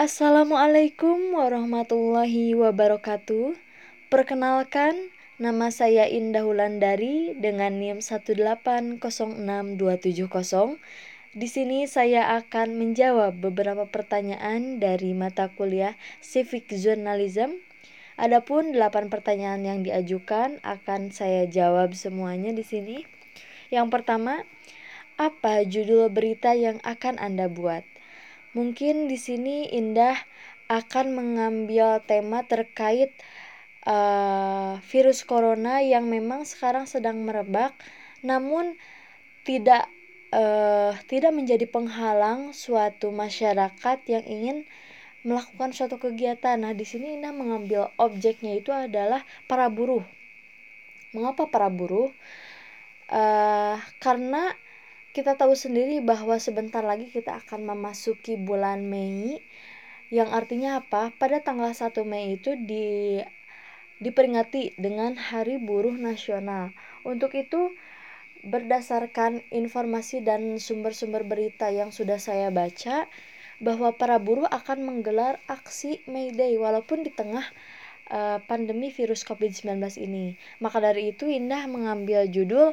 Assalamualaikum warahmatullahi wabarakatuh. Perkenalkan, nama saya Indah Wulandari dengan NIM 1806270. Di sini saya akan menjawab beberapa pertanyaan dari mata kuliah Civic Journalism. Adapun 8 pertanyaan yang diajukan akan saya jawab semuanya di sini. Yang pertama, apa judul berita yang akan Anda buat? Mungkin di sini Indah akan mengambil tema terkait uh, virus corona yang memang sekarang sedang merebak, namun tidak uh, tidak menjadi penghalang suatu masyarakat yang ingin melakukan suatu kegiatan. Nah, di sini Indah mengambil objeknya itu adalah para buruh. Mengapa para buruh? Uh, karena kita tahu sendiri bahwa sebentar lagi kita akan memasuki bulan Mei yang artinya apa? Pada tanggal 1 Mei itu di diperingati dengan Hari Buruh Nasional. Untuk itu berdasarkan informasi dan sumber-sumber berita yang sudah saya baca bahwa para buruh akan menggelar aksi May Day walaupun di tengah uh, pandemi virus COVID-19 ini. Maka dari itu Indah mengambil judul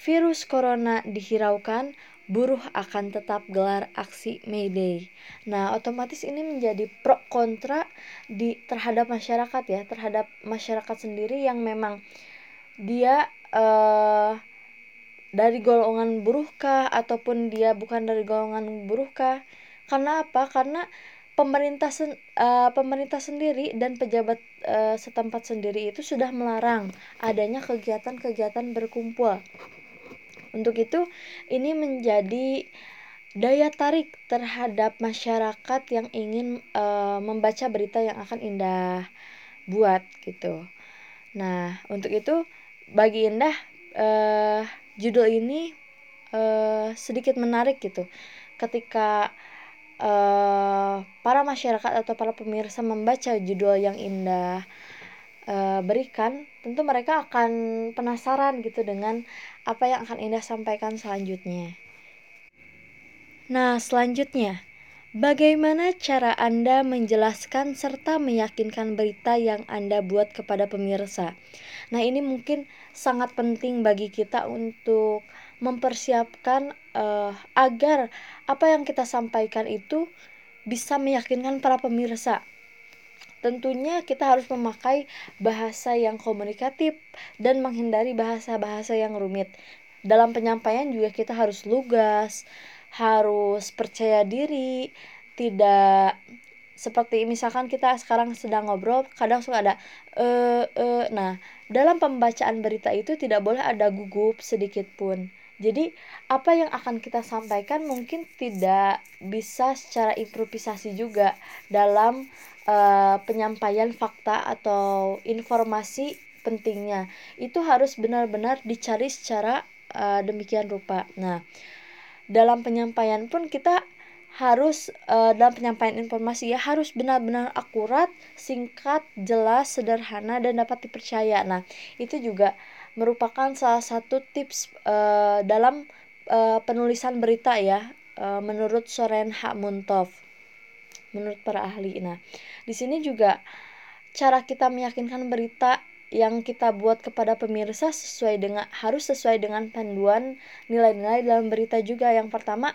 virus corona dihiraukan, buruh akan tetap gelar aksi May Day. Nah, otomatis ini menjadi pro kontra di terhadap masyarakat ya, terhadap masyarakat sendiri yang memang dia uh, dari golongan buruhkah ataupun dia bukan dari golongan buruhkah? Karena apa? Karena pemerintah sen, uh, pemerintah sendiri dan pejabat uh, setempat sendiri itu sudah melarang adanya kegiatan-kegiatan berkumpul untuk itu, ini menjadi daya tarik terhadap masyarakat yang ingin uh, membaca berita yang akan Indah buat gitu. Nah, untuk itu bagi Indah uh, judul ini uh, sedikit menarik gitu. Ketika uh, para masyarakat atau para pemirsa membaca judul yang Indah uh, berikan, tentu mereka akan penasaran gitu dengan apa yang akan Indah sampaikan selanjutnya. Nah, selanjutnya, bagaimana cara Anda menjelaskan serta meyakinkan berita yang Anda buat kepada pemirsa? Nah, ini mungkin sangat penting bagi kita untuk mempersiapkan uh, agar apa yang kita sampaikan itu bisa meyakinkan para pemirsa Tentunya kita harus memakai bahasa yang komunikatif dan menghindari bahasa-bahasa yang rumit. Dalam penyampaian juga kita harus lugas, harus percaya diri, tidak seperti misalkan kita sekarang sedang ngobrol, kadang suka ada eh e, nah, dalam pembacaan berita itu tidak boleh ada gugup sedikit pun. Jadi, apa yang akan kita sampaikan mungkin tidak bisa secara improvisasi juga dalam uh, penyampaian fakta atau informasi pentingnya itu harus benar-benar dicari secara uh, demikian rupa. Nah, dalam penyampaian pun kita harus uh, dalam penyampaian informasi ya harus benar-benar akurat, singkat, jelas, sederhana dan dapat dipercaya. Nah, itu juga merupakan salah satu tips uh, dalam uh, penulisan berita ya uh, menurut Soren Hamuntov menurut para ahli. Nah, di sini juga cara kita meyakinkan berita yang kita buat kepada pemirsa sesuai dengan harus sesuai dengan panduan nilai-nilai dalam berita juga. Yang pertama,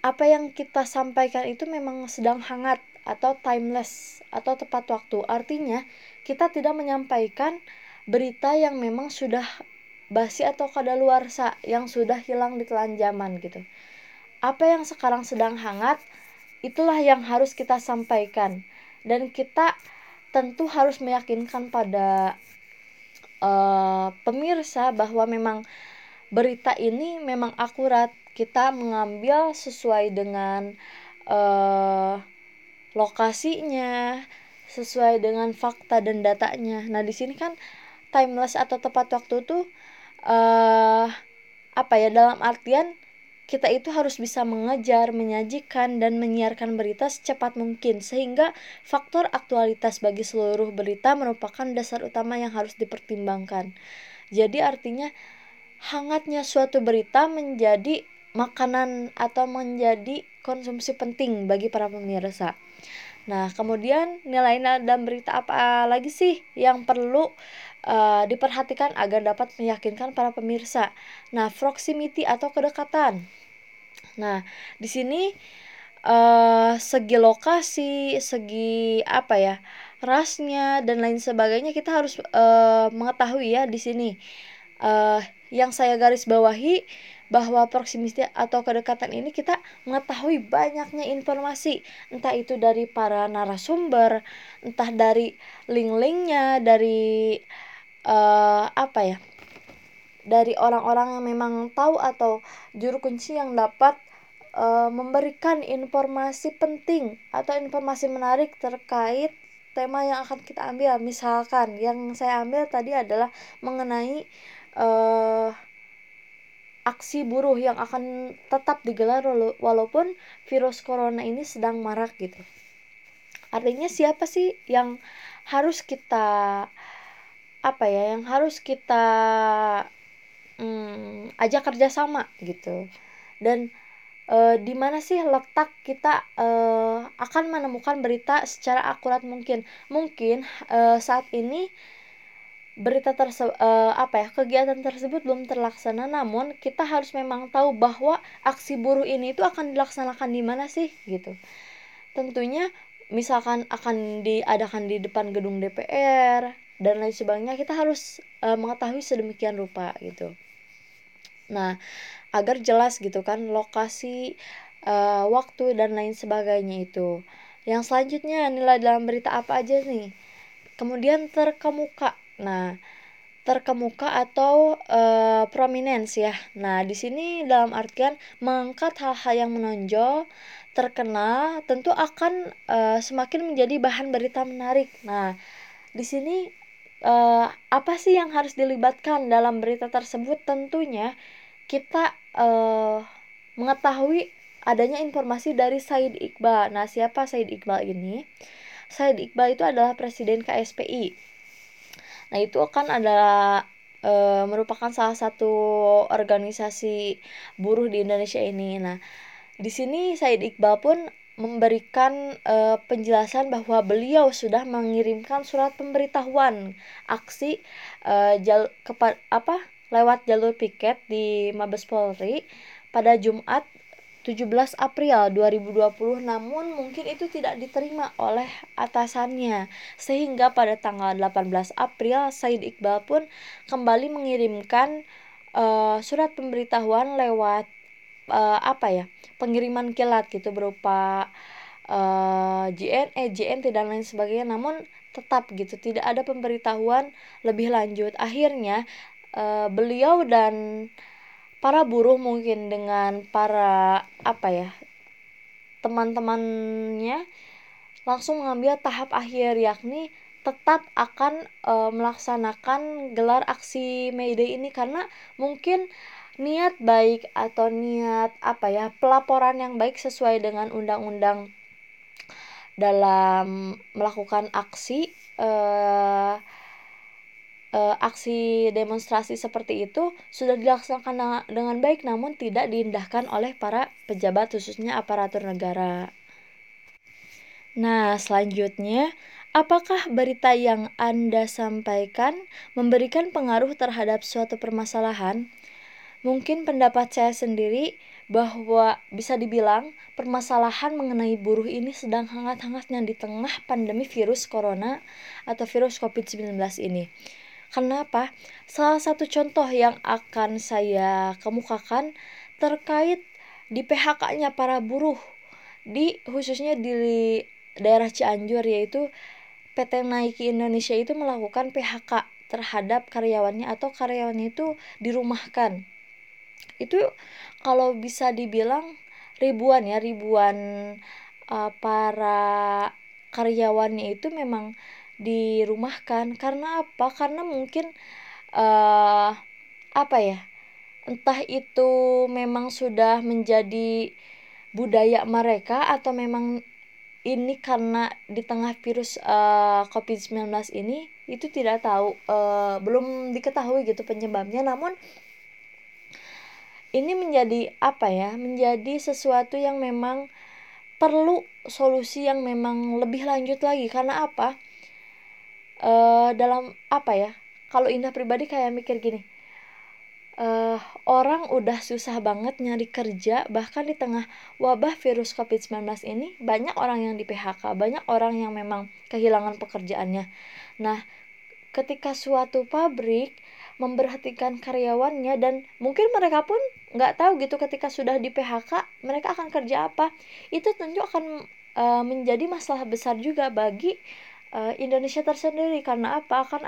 apa yang kita sampaikan itu memang sedang hangat atau timeless atau tepat waktu. Artinya, kita tidak menyampaikan berita yang memang sudah basi atau kadaluarsa yang sudah hilang di telan zaman gitu. Apa yang sekarang sedang hangat itulah yang harus kita sampaikan. Dan kita tentu harus meyakinkan pada uh, pemirsa bahwa memang berita ini memang akurat. Kita mengambil sesuai dengan uh, lokasinya sesuai dengan fakta dan datanya. Nah di sini kan timeless atau tepat waktu tuh uh, apa ya dalam artian kita itu harus bisa mengejar, menyajikan, dan menyiarkan berita secepat mungkin, sehingga faktor aktualitas bagi seluruh berita merupakan dasar utama yang harus dipertimbangkan. Jadi, artinya hangatnya suatu berita menjadi makanan atau menjadi konsumsi penting bagi para pemirsa. Nah, kemudian nilai-nilai dan berita apa lagi sih yang perlu uh, diperhatikan agar dapat meyakinkan para pemirsa? Nah, proximity atau kedekatan. Nah, di sini uh, segi lokasi, segi apa ya, rasnya dan lain sebagainya kita harus uh, mengetahui ya di sini. Uh, yang saya garis bawahi bahwa proximity atau kedekatan ini kita mengetahui banyaknya informasi entah itu dari para narasumber entah dari link-linknya dari uh, apa ya dari orang-orang yang memang tahu atau juru kunci yang dapat uh, memberikan informasi penting atau informasi menarik terkait tema yang akan kita ambil misalkan yang saya ambil tadi adalah mengenai uh, aksi buruh yang akan tetap digelar walaupun virus corona ini sedang marak gitu. Artinya siapa sih yang harus kita apa ya, yang harus kita hmm, ajak kerjasama gitu. Dan e, di mana sih letak kita e, akan menemukan berita secara akurat mungkin. Mungkin e, saat ini berita tersebut uh, apa ya kegiatan tersebut belum terlaksana namun kita harus memang tahu bahwa aksi buruh ini itu akan dilaksanakan di mana sih gitu tentunya misalkan akan diadakan di depan gedung DPR dan lain sebagainya kita harus uh, mengetahui sedemikian rupa gitu nah agar jelas gitu kan lokasi uh, waktu dan lain sebagainya itu yang selanjutnya nilai dalam berita apa aja nih kemudian terkemuka Nah, terkemuka atau uh, prominence ya. Nah, di sini dalam artian mengangkat hal-hal yang menonjol, terkenal, tentu akan uh, semakin menjadi bahan berita menarik. Nah, di sini uh, apa sih yang harus dilibatkan dalam berita tersebut? Tentunya kita uh, mengetahui adanya informasi dari Said Iqbal. Nah, siapa Said Iqbal ini? Said Iqbal itu adalah presiden KSPI Nah, itu kan adalah e, merupakan salah satu organisasi buruh di Indonesia ini. Nah, di sini Said Iqbal pun memberikan e, penjelasan bahwa beliau sudah mengirimkan surat pemberitahuan aksi e, jal kepa, apa lewat jalur piket di Mabes Polri pada Jumat 17 April 2020 namun mungkin itu tidak diterima oleh atasannya. Sehingga pada tanggal 18 April Said Iqbal pun kembali mengirimkan uh, surat pemberitahuan lewat uh, apa ya pengiriman kilat gitu berupa uh, JNE, JNT dan lain sebagainya. Namun tetap gitu tidak ada pemberitahuan lebih lanjut. Akhirnya uh, beliau dan para buruh mungkin dengan para apa ya teman-temannya langsung mengambil tahap akhir yakni tetap akan e, melaksanakan gelar aksi May ini. Karena mungkin niat baik atau niat apa ya pelaporan yang baik sesuai dengan undang-undang dalam melakukan aksi eh e, aksi demonstrasi seperti itu sudah dilaksanakan dengan baik namun tidak diindahkan oleh para pejabat khususnya aparatur negara. Nah, selanjutnya, apakah berita yang Anda sampaikan memberikan pengaruh terhadap suatu permasalahan? Mungkin pendapat saya sendiri bahwa bisa dibilang permasalahan mengenai buruh ini sedang hangat-hangatnya di tengah pandemi virus corona atau virus COVID-19 ini. Kenapa? Salah satu contoh yang akan saya kemukakan terkait di PHK-nya para buruh di khususnya di daerah Cianjur yaitu PT Nike Indonesia itu melakukan PHK terhadap karyawannya atau karyawannya itu dirumahkan. Itu kalau bisa dibilang ribuan ya, ribuan uh, para karyawannya itu memang dirumahkan. Karena apa? Karena mungkin uh, apa ya? Entah itu memang sudah menjadi budaya mereka atau memang ini karena di tengah virus uh, eh, COVID-19 ini itu tidak tahu uh, belum diketahui gitu penyebabnya. Namun ini menjadi apa ya menjadi sesuatu yang memang perlu solusi yang memang lebih lanjut lagi. Karena apa? Uh, dalam apa ya kalau Indah pribadi kayak mikir gini uh, orang udah susah banget nyari kerja bahkan di tengah wabah virus COVID-19 ini banyak orang yang di PHK banyak orang yang memang kehilangan pekerjaannya. Nah ketika suatu pabrik memperhatikan karyawannya dan mungkin mereka pun nggak tahu gitu ketika sudah di PHK mereka akan kerja apa. Itu tentu akan uh, menjadi masalah besar juga bagi uh, Indonesia tersendiri. Karena apa? Akan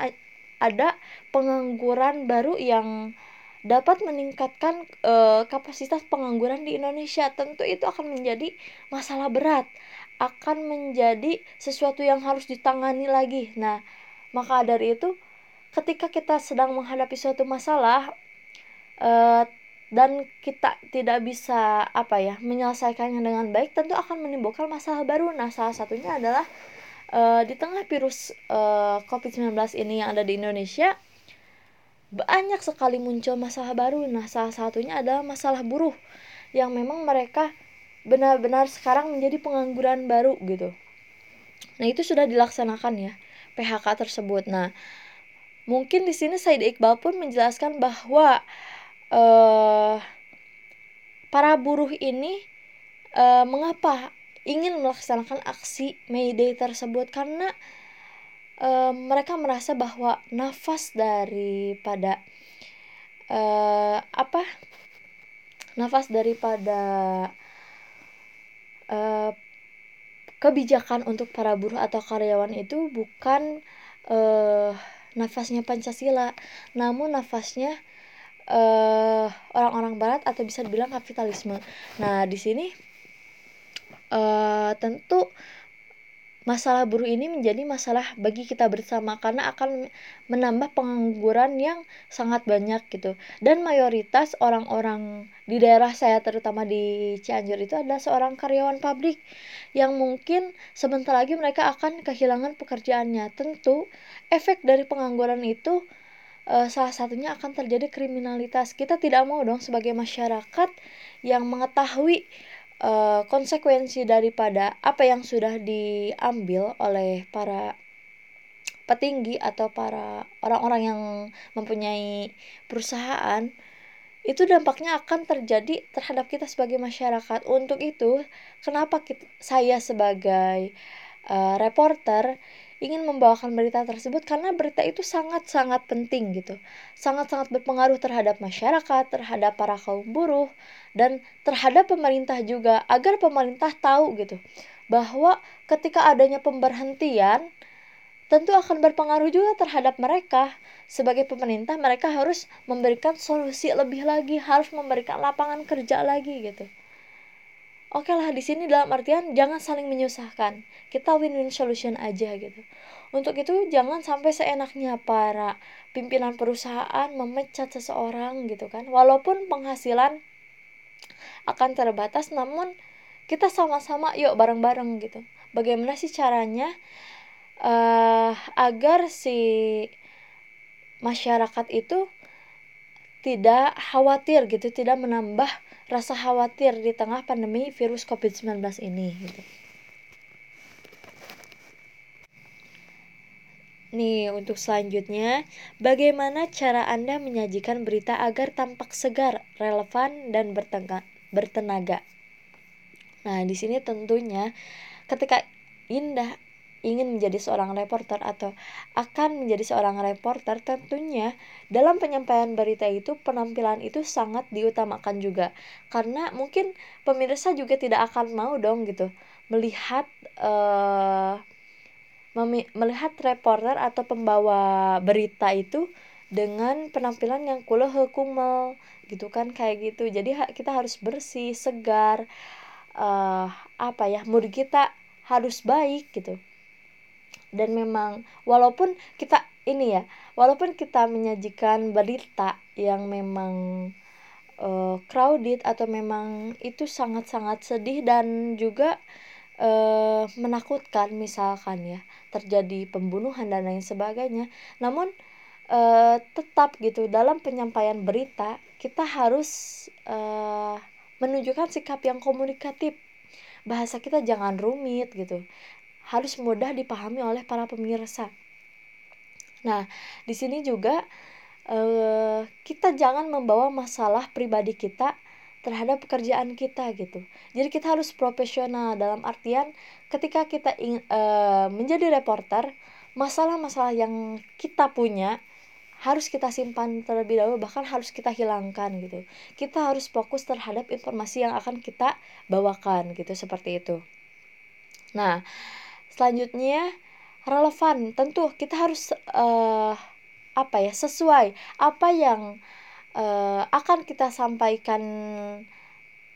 ada pengangguran baru yang dapat meningkatkan uh, kapasitas pengangguran di Indonesia. Tentu itu akan menjadi masalah berat. Akan menjadi sesuatu yang harus ditangani lagi. Nah maka dari itu ketika kita sedang menghadapi suatu masalah uh, dan kita tidak bisa apa ya menyelesaikannya dengan baik tentu akan menimbulkan masalah baru. Nah salah satunya adalah uh, di tengah virus uh, COVID-19 ini yang ada di Indonesia banyak sekali muncul masalah baru. Nah salah satunya adalah masalah buruh yang memang mereka benar-benar sekarang menjadi pengangguran baru gitu. Nah itu sudah dilaksanakan ya PHK tersebut. Nah mungkin di sini Said Iqbal pun menjelaskan bahwa uh, para buruh ini uh, mengapa ingin melaksanakan aksi May Day tersebut? Karena uh, mereka merasa bahwa nafas daripada uh, apa? Nafas daripada uh, kebijakan untuk para buruh atau karyawan itu bukan uh, nafasnya Pancasila, namun nafasnya orang orang-orang Barat atau bisa dibilang kapitalisme. Nah, di sini uh, tentu masalah buruh ini menjadi masalah bagi kita bersama karena akan menambah pengangguran yang sangat banyak gitu. Dan mayoritas orang-orang di daerah saya terutama di Cianjur itu adalah seorang karyawan pabrik yang mungkin sebentar lagi mereka akan kehilangan pekerjaannya. Tentu efek dari pengangguran itu uh, salah satunya akan terjadi kriminalitas. Kita tidak mau dong sebagai masyarakat yang mengetahui uh, konsekuensi daripada apa yang sudah diambil oleh para petinggi atau para orang-orang yang mempunyai perusahaan itu dampaknya akan terjadi terhadap kita sebagai masyarakat. Untuk itu, kenapa kita, saya sebagai uh, reporter ingin membawakan berita tersebut karena berita itu sangat-sangat penting gitu. Sangat-sangat berpengaruh terhadap masyarakat, terhadap para kaum buruh dan terhadap pemerintah juga agar pemerintah tahu gitu bahwa ketika adanya pemberhentian tentu akan berpengaruh juga terhadap mereka sebagai pemerintah mereka harus memberikan solusi lebih lagi harus memberikan lapangan kerja lagi gitu oke lah di sini dalam artian jangan saling menyusahkan. Kita win-win solution aja gitu. Untuk itu jangan sampai seenaknya para pimpinan perusahaan memecat seseorang gitu kan. Walaupun penghasilan akan terbatas namun kita sama-sama yuk bareng-bareng gitu. Bagaimana sih caranya uh, agar si masyarakat itu tidak khawatir gitu tidak menambah rasa khawatir di tengah pandemi virus COVID-19 ini gitu. Nih, untuk selanjutnya, bagaimana cara Anda menyajikan berita agar tampak segar, relevan, dan bertenaga? Nah, di sini tentunya ketika Indah ingin menjadi seorang reporter atau akan menjadi seorang reporter tentunya dalam penyampaian berita itu penampilan itu sangat diutamakan juga. Karena mungkin pemirsa juga tidak akan mau dong gitu melihat uh, melihat reporter atau pembawa berita itu dengan penampilan yang kulo hukumel gitu kan kayak gitu. Jadi kita harus bersih segar uh, apa ya mood kita harus baik gitu dan memang walaupun kita ini ya walaupun kita menyajikan berita yang memang uh, crowded atau memang itu sangat-sangat sedih dan juga uh, menakutkan misalkan ya terjadi pembunuhan dan lain sebagainya namun uh, tetap gitu dalam penyampaian berita kita harus uh, menunjukkan sikap yang komunikatif. Bahasa kita jangan rumit gitu harus mudah dipahami oleh para pemirsa nah di sini juga uh, kita jangan membawa masalah pribadi kita terhadap pekerjaan kita gitu. Jadi kita harus profesional dalam artian ketika kita ingin uh, menjadi reporter, masalah-masalah yang kita punya harus kita simpan terlebih dahulu bahkan harus kita hilangkan gitu. Kita harus fokus terhadap informasi yang akan kita bawakan gitu seperti itu. Nah, selanjutnya relevan. Tentu kita harus uh, apa ya sesuai apa yang uh, akan kita sampaikan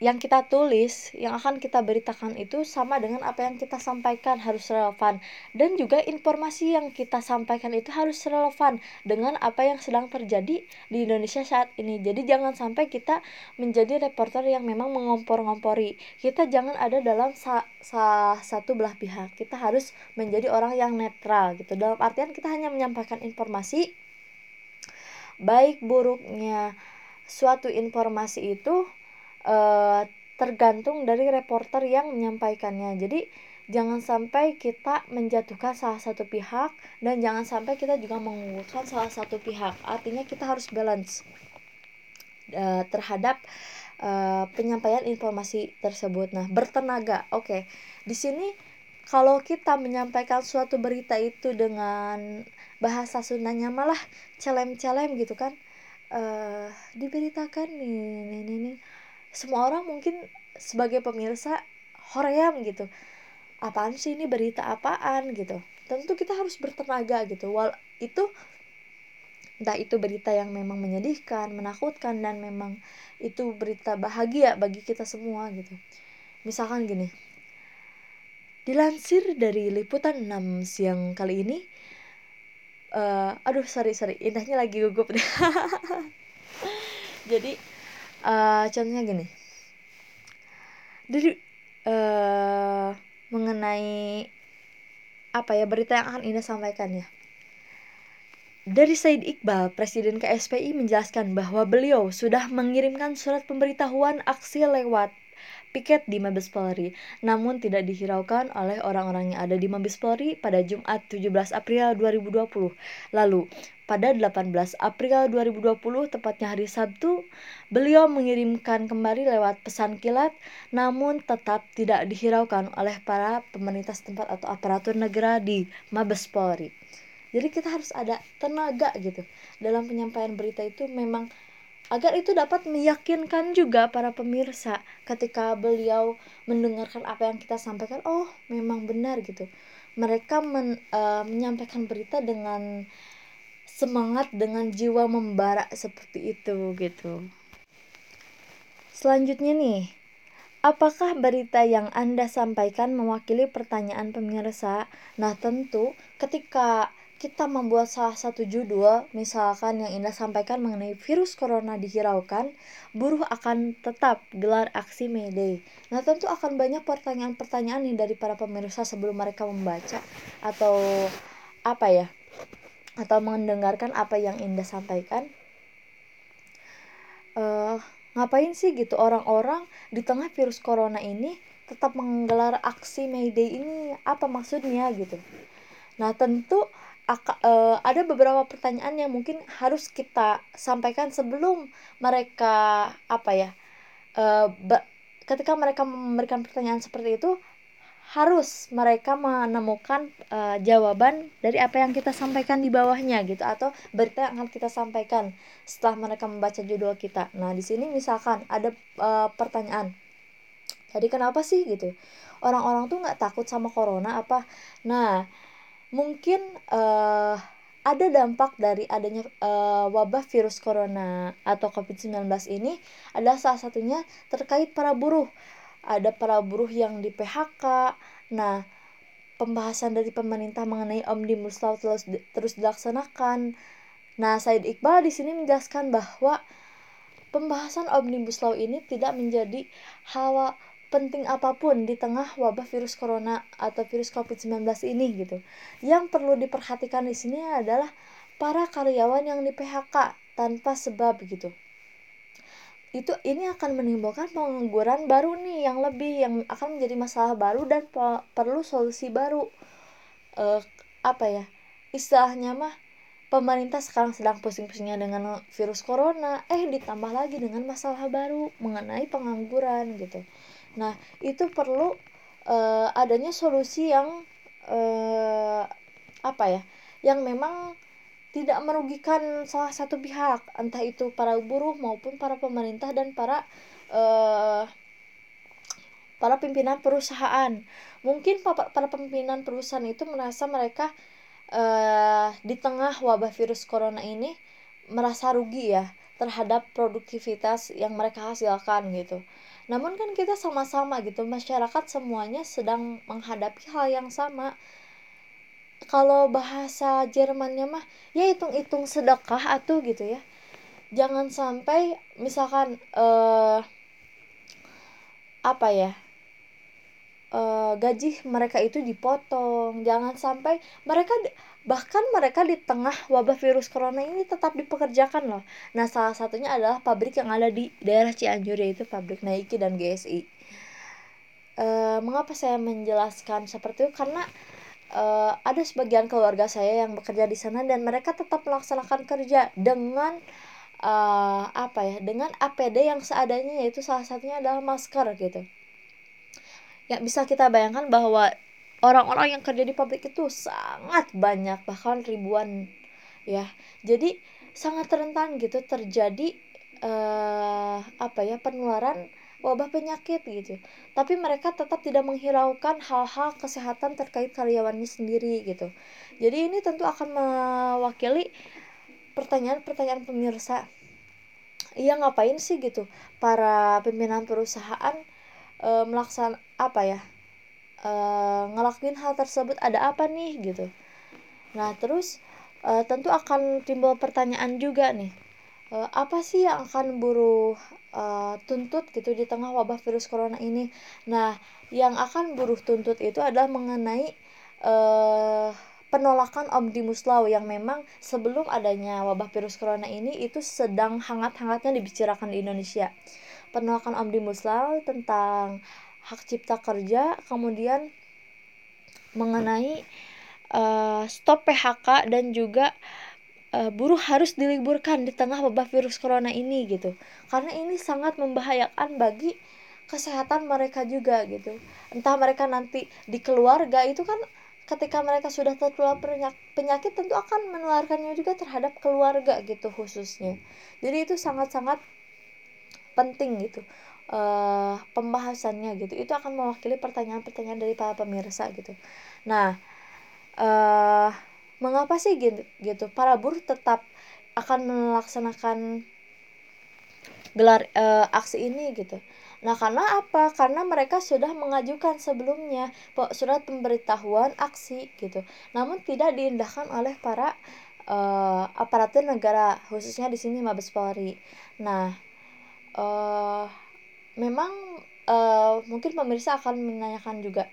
yang kita tulis, yang akan kita beritakan itu sama dengan apa yang kita sampaikan harus relevan dan juga informasi yang kita sampaikan itu harus relevan dengan apa yang sedang terjadi di Indonesia saat ini. Jadi jangan sampai kita menjadi reporter yang memang mengompor-ngompori. Kita jangan ada dalam sa sa satu belah pihak. Kita harus menjadi orang yang netral gitu. Dalam artian kita hanya menyampaikan informasi baik buruknya suatu informasi itu uh, tergantung dari reporter yang menyampaikannya. Jadi jangan sampai kita menjatuhkan salah satu pihak dan jangan sampai kita juga mengunggulkan salah satu pihak. Artinya kita harus balance uh, terhadap uh, penyampaian informasi tersebut. Nah, bertenaga. Oke. Okay. Di sini kalau kita menyampaikan suatu berita itu dengan bahasa Sundanya malah celem-celem gitu kan uh, diberitakan nih nih nih, nih. Semua orang mungkin sebagai pemirsa hoream gitu. Apaan sih ini? Berita apaan gitu? Tentu kita harus bertenaga gitu. Wal itu entah itu berita yang memang menyedihkan menakutkan dan memang itu berita bahagia bagi kita semua gitu. Misalkan gini dilansir dari liputan 6 siang kali ini uh, aduh sorry sorry indahnya lagi gugup. Deh jadi uh, contohnya gini jadi uh, mengenai apa ya berita yang akan Indah sampaikan ya dari Said Iqbal, Presiden KSPI menjelaskan bahwa beliau sudah mengirimkan surat pemberitahuan aksi lewat piket di Mabes Polri, namun tidak dihiraukan oleh orang-orang yang ada di Mabes Polri pada Jumat 17 April 2020. Lalu, pada 18 April 2020, tepatnya hari Sabtu, beliau mengirimkan kembali lewat pesan kilat, namun tetap tidak dihiraukan oleh para pemerintah setempat atau aparatur negara di Mabes Polri. Jadi kita harus ada tenaga gitu dalam penyampaian berita itu memang agar itu dapat meyakinkan juga para pemirsa ketika beliau mendengarkan apa yang kita sampaikan oh memang benar gitu mereka men, uh, menyampaikan berita dengan semangat dengan jiwa membara seperti itu gitu selanjutnya nih Apakah berita yang Anda sampaikan mewakili pertanyaan pemirsa? Nah, tentu ketika kita membuat salah satu judul, misalkan yang Indah sampaikan mengenai virus corona dihiraukan, buruh akan tetap gelar aksi May. Nah, tentu akan banyak pertanyaan-pertanyaan nih dari para pemirsa sebelum mereka membaca atau apa ya? Atau mendengarkan apa yang Indah sampaikan. Uh, ngapain sih gitu orang-orang di tengah virus corona ini tetap menggelar aksi May Day ini apa maksudnya gitu. Nah, tentu uh, ada beberapa pertanyaan yang mungkin harus kita sampaikan sebelum mereka apa ya uh, ketika mereka memberikan pertanyaan seperti itu harus mereka menemukan uh, jawaban dari apa yang kita sampaikan di bawahnya gitu atau berita yang akan kita sampaikan setelah mereka membaca judul kita. Nah, di sini misalkan ada uh, pertanyaan. Jadi kenapa sih gitu? Orang-orang tuh nggak takut sama corona apa? Nah, mungkin uh, ada dampak dari adanya uh, wabah virus corona atau COVID-19 ini adalah salah satunya terkait para buruh. Ada para buruh yang di PHK. Nah, pembahasan dari pemerintah mengenai Omnibus Law terus terus dilaksanakan. Nah, Said Iqbal di sini menjelaskan bahwa pembahasan Omnibus Law ini tidak menjadi hal penting apa pun di tengah wabah virus corona atau virus COVID-19 ini gitu. Yang perlu diperhatikan di sini adalah para karyawan yang di PHK tanpa sebab gitu. Itu ini akan menimbulkan pengangguran baru nih yang lebih yang akan menjadi masalah baru dan perlu solusi baru. Uh, apa ya istilahnya mah pemerintah sekarang sedang pusing-pusingnya dengan virus corona. Eh ditambah lagi dengan masalah baru mengenai pengangguran gitu. Nah itu perlu uh, adanya solusi yang uh, apa ya yang memang tidak merugikan salah satu pihak entah itu para buruh maupun para pemerintah dan para uh, para pimpinan perusahaan. Mungkin para pimpinan perusahaan itu merasa mereka uh, di tengah wabah virus corona ini merasa rugi ya terhadap produktivitas yang mereka hasilkan gitu. Namun kan kita sama-sama gitu masyarakat semuanya sedang menghadapi hal yang sama kalau bahasa Jermannya mah ya hitung-hitung sedekah atau gitu ya. Jangan sampai misalkan uh, apa ya uh, gaji mereka itu dipotong. Jangan sampai mereka bahkan mereka di tengah wabah virus corona ini tetap dipekerjakan loh. Nah salah satunya adalah pabrik yang ada di daerah Cianjur yaitu pabrik Nike dan GSI uh, eh, mengapa saya menjelaskan seperti itu? Karena uh, ada sebagian keluarga saya yang bekerja di sana dan mereka tetap melaksanakan kerja dengan uh, apa ya dengan APD yang seadanya yaitu salah satunya adalah masker gitu. Ya bisa kita bayangkan bahwa orang-orang yang kerja di pabrik itu sangat banyak bahkan ribuan ya. Jadi sangat rentan gitu terjadi uh, apa ya penularan wabah penyakit gitu. Tapi mereka tetap tidak menghiraukan hal-hal kesehatan terkait karyawannya sendiri gitu. Jadi ini tentu akan mewakili pertanyaan-pertanyaan pemirsa. Iya ngapain sih gitu para pimpinan perusahaan e, melaksan apa ya e, ngelakuin hal tersebut? Ada apa nih gitu? Nah terus e, tentu akan timbul pertanyaan juga nih. E, apa sih yang akan buruh uh, tuntut gitu di tengah wabah virus corona ini. Nah, yang akan buruh tuntut itu adalah mengenai uh, penolakan Omnibus Law yang memang sebelum adanya wabah virus corona ini itu sedang hangat-hangatnya dibicarakan di Indonesia. Penolakan Omnibus Law tentang hak cipta kerja, kemudian mengenai uh, stop PHK dan juga uh, buruh harus diliburkan di tengah wabah virus corona ini gitu. Karena ini sangat membahayakan bagi kesehatan mereka juga gitu. Entah mereka nanti di keluarga itu kan ketika mereka sudah tertular penyakit tentu akan menularkannya juga terhadap keluarga gitu khususnya. Jadi itu sangat-sangat penting gitu uh, pembahasannya gitu. Itu akan mewakili pertanyaan-pertanyaan dari para pemirsa gitu. Nah uh, mengapa sih gitu gitu? Para buruh tetap akan melaksanakan gelar e, aksi ini gitu. Nah karena apa? Karena mereka sudah mengajukan sebelumnya surat pemberitahuan aksi gitu. Namun tidak diindahkan oleh para e, aparatur negara khususnya di sini Mabes Polri. Nah e, memang e, mungkin pemirsa akan menanyakan juga.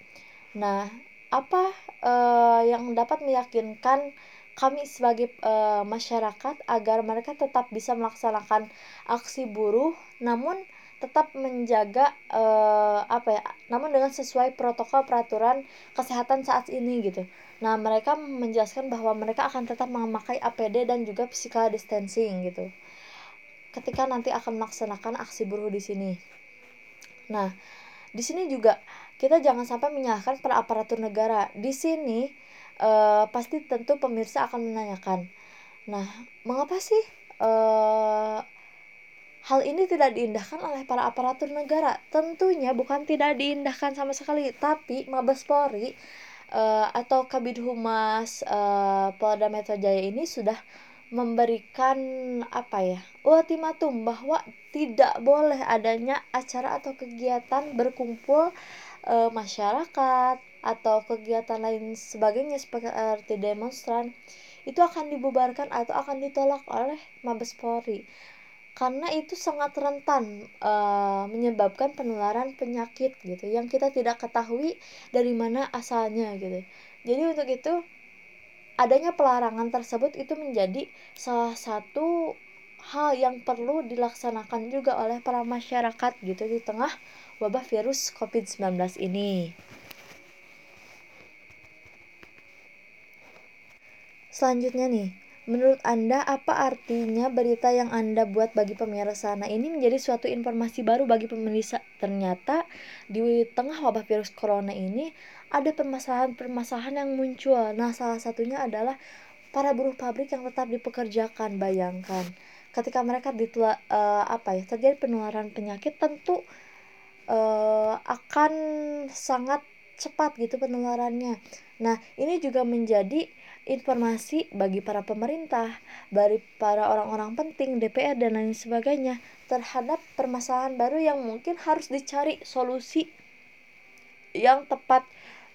Nah apa uh, yang dapat meyakinkan kami sebagai uh, masyarakat agar mereka tetap bisa melaksanakan aksi buruh namun tetap menjaga uh, apa ya namun dengan sesuai protokol peraturan kesehatan saat ini gitu. Nah mereka menjelaskan bahwa mereka akan tetap memakai APD dan juga physical distancing gitu ketika nanti akan melaksanakan aksi buruh di sini. Nah di sini juga kita jangan sampai menyalahkan para aparatur negara. Di sini uh, pasti tentu pemirsa akan menanyakan nah mengapa sih uh, hal ini tidak diindahkan oleh para aparatur negara? Tentunya bukan tidak diindahkan sama sekali tapi Mabes Polri uh, atau Kabid Humas uh, Polda Metro Jaya ini sudah memberikan apa ya ultimatum bahwa tidak boleh adanya acara atau kegiatan berkumpul e, masyarakat atau kegiatan lain sebagainya seperti demonstran itu akan dibubarkan atau akan ditolak oleh Mabes Polri. Karena itu sangat rentan e, menyebabkan penularan penyakit gitu yang kita tidak ketahui dari mana asalnya gitu. Jadi untuk itu adanya pelarangan tersebut itu menjadi salah satu hal yang perlu dilaksanakan juga oleh para masyarakat gitu di tengah wabah virus COVID-19 ini. Selanjutnya nih, menurut Anda apa artinya berita yang Anda buat bagi pemirsa? Nah, ini menjadi suatu informasi baru bagi pemirsa. Ternyata di tengah wabah virus corona ini ada permasalahan-permasalahan yang muncul. Nah, salah satunya adalah para buruh pabrik yang tetap dipekerjakan. Bayangkan, ketika mereka ditula, uh, apa ya terjadi penularan penyakit, tentu uh, akan sangat cepat gitu penularannya. Nah, ini juga menjadi informasi bagi para pemerintah, bagi para orang-orang penting, DPR dan lain sebagainya terhadap permasalahan baru yang mungkin harus dicari solusi yang tepat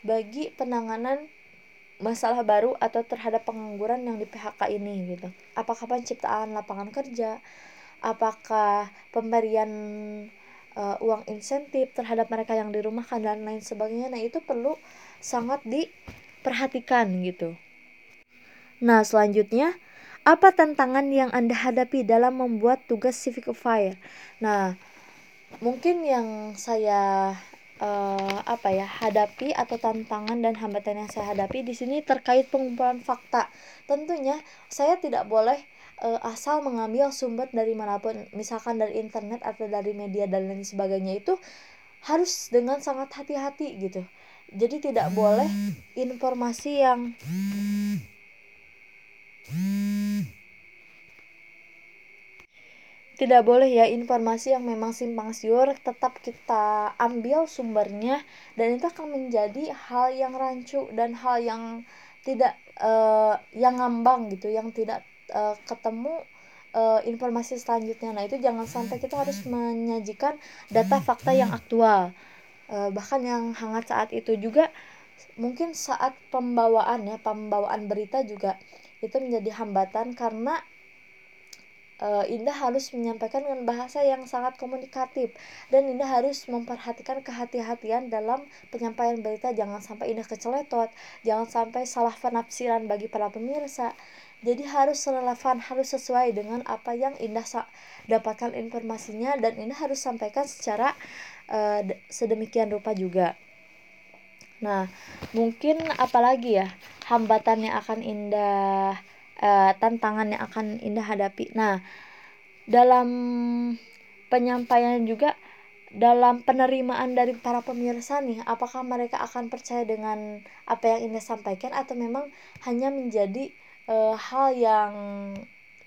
bagi penanganan masalah baru atau terhadap pengangguran yang di PHK ini gitu. Apakah penciptaan lapangan kerja? Apakah pemberian uh, uang insentif terhadap mereka yang dirumahkan dan lain sebagainya? Nah, itu perlu sangat diperhatikan gitu. Nah, selanjutnya, apa tantangan yang Anda hadapi dalam membuat tugas civic fire? Nah, mungkin yang saya uh, apa ya hadapi atau tantangan dan hambatan yang saya hadapi di sini terkait pengumpulan fakta. Tentunya saya tidak boleh uh, asal mengambil sumber dari mana pun, misalkan dari internet atau dari media dan lain sebagainya itu harus dengan sangat hati-hati gitu. Jadi tidak boleh informasi yang tidak boleh ya informasi yang memang simpang siur tetap kita ambil sumbernya dan itu akan menjadi hal yang rancu dan hal yang tidak uh, yang ngambang gitu yang tidak uh, ketemu uh, informasi selanjutnya. Nah itu jangan sampai kita harus menyajikan data fakta yang aktual. Uh, bahkan yang hangat saat itu juga mungkin saat pembawaan ya pembawaan berita juga itu menjadi hambatan karena uh, Indah harus menyampaikan dengan bahasa yang sangat komunikatif dan Indah harus memperhatikan kehati-hatian dalam penyampaian berita. Jangan sampai Indah keceletot jangan sampai salah penafsiran bagi para pemirsa jadi harus relevan harus sesuai dengan apa yang Indah dapatkan informasinya dan Indah harus sampaikan secara uh, sedemikian rupa juga Nah, mungkin apalagi ya hambatan yang akan indah uh, tantangan yang akan indah hadapi. Nah, dalam penyampaian juga dalam penerimaan dari para pemirsa nih, apakah mereka akan percaya dengan apa yang indah sampaikan atau memang hanya menjadi uh, hal yang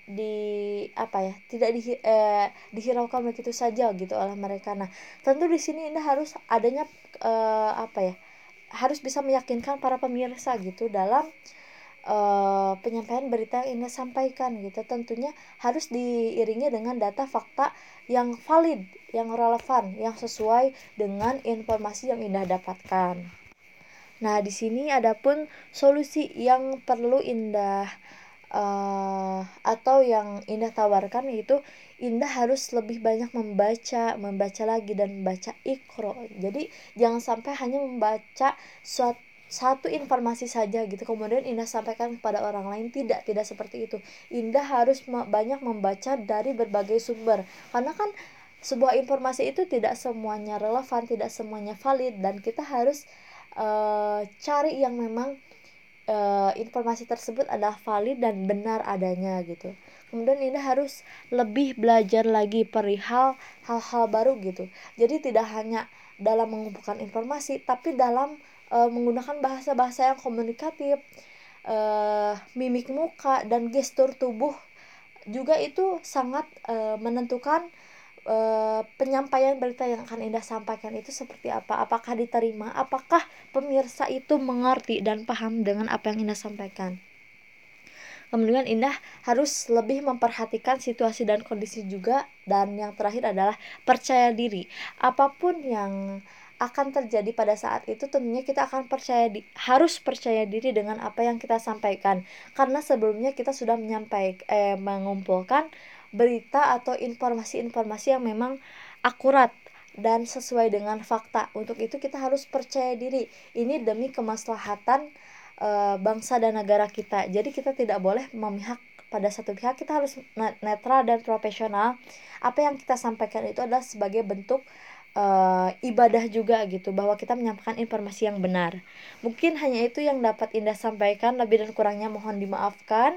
di apa ya tidak di eh, dihiraukan begitu saja gitu oleh mereka nah tentu di sini indah harus adanya eh, apa ya harus bisa meyakinkan para pemirsa gitu dalam uh, penyampaian berita yang Anda sampaikan gitu. Tentunya harus diiringi dengan data fakta yang valid, yang relevan, yang sesuai dengan informasi yang Indah dapatkan. Nah, di sini ada pun solusi yang perlu Indah uh, atau yang Indah tawarkan yaitu Indah harus lebih banyak membaca, membaca lagi dan membaca ikro. Jadi jangan sampai hanya membaca suatu satu informasi saja gitu. Kemudian Indah sampaikan kepada orang lain tidak tidak seperti itu. Indah harus banyak membaca dari berbagai sumber. Karena kan sebuah informasi itu tidak semuanya relevan tidak semuanya valid dan kita harus uh, cari yang memang uh, informasi tersebut adalah valid dan benar adanya gitu. Kemudian Indah harus lebih belajar lagi perihal hal-hal baru gitu. Jadi tidak hanya dalam mengumpulkan informasi tapi dalam uh, menggunakan bahasa-bahasa yang komunikatif uh, mimik muka dan gestur tubuh juga itu sangat uh, menentukan uh, penyampaian berita yang akan Indah sampaikan itu seperti apa? Apakah diterima? Apakah pemirsa itu mengerti dan paham dengan apa yang Indah sampaikan? Kemudian Indah harus lebih memperhatikan situasi dan kondisi juga dan yang terakhir adalah percaya diri. Apa pun yang akan terjadi pada saat itu tentunya kita akan percaya di, harus percaya diri dengan apa yang kita sampaikan. Karena sebelumnya kita sudah menyampaikan eh, mengumpulkan berita atau informasi-informasi yang memang akurat dan sesuai dengan fakta. Untuk itu kita harus percaya diri. Ini demi kemaslahatan e, bangsa dan negara kita. Jadi kita tidak boleh memihak pada satu pihak kita harus netral dan profesional apa yang kita sampaikan itu adalah sebagai bentuk uh, ibadah juga gitu bahwa kita menyampaikan informasi yang benar mungkin hanya itu yang dapat Indah sampaikan lebih dan kurangnya mohon dimaafkan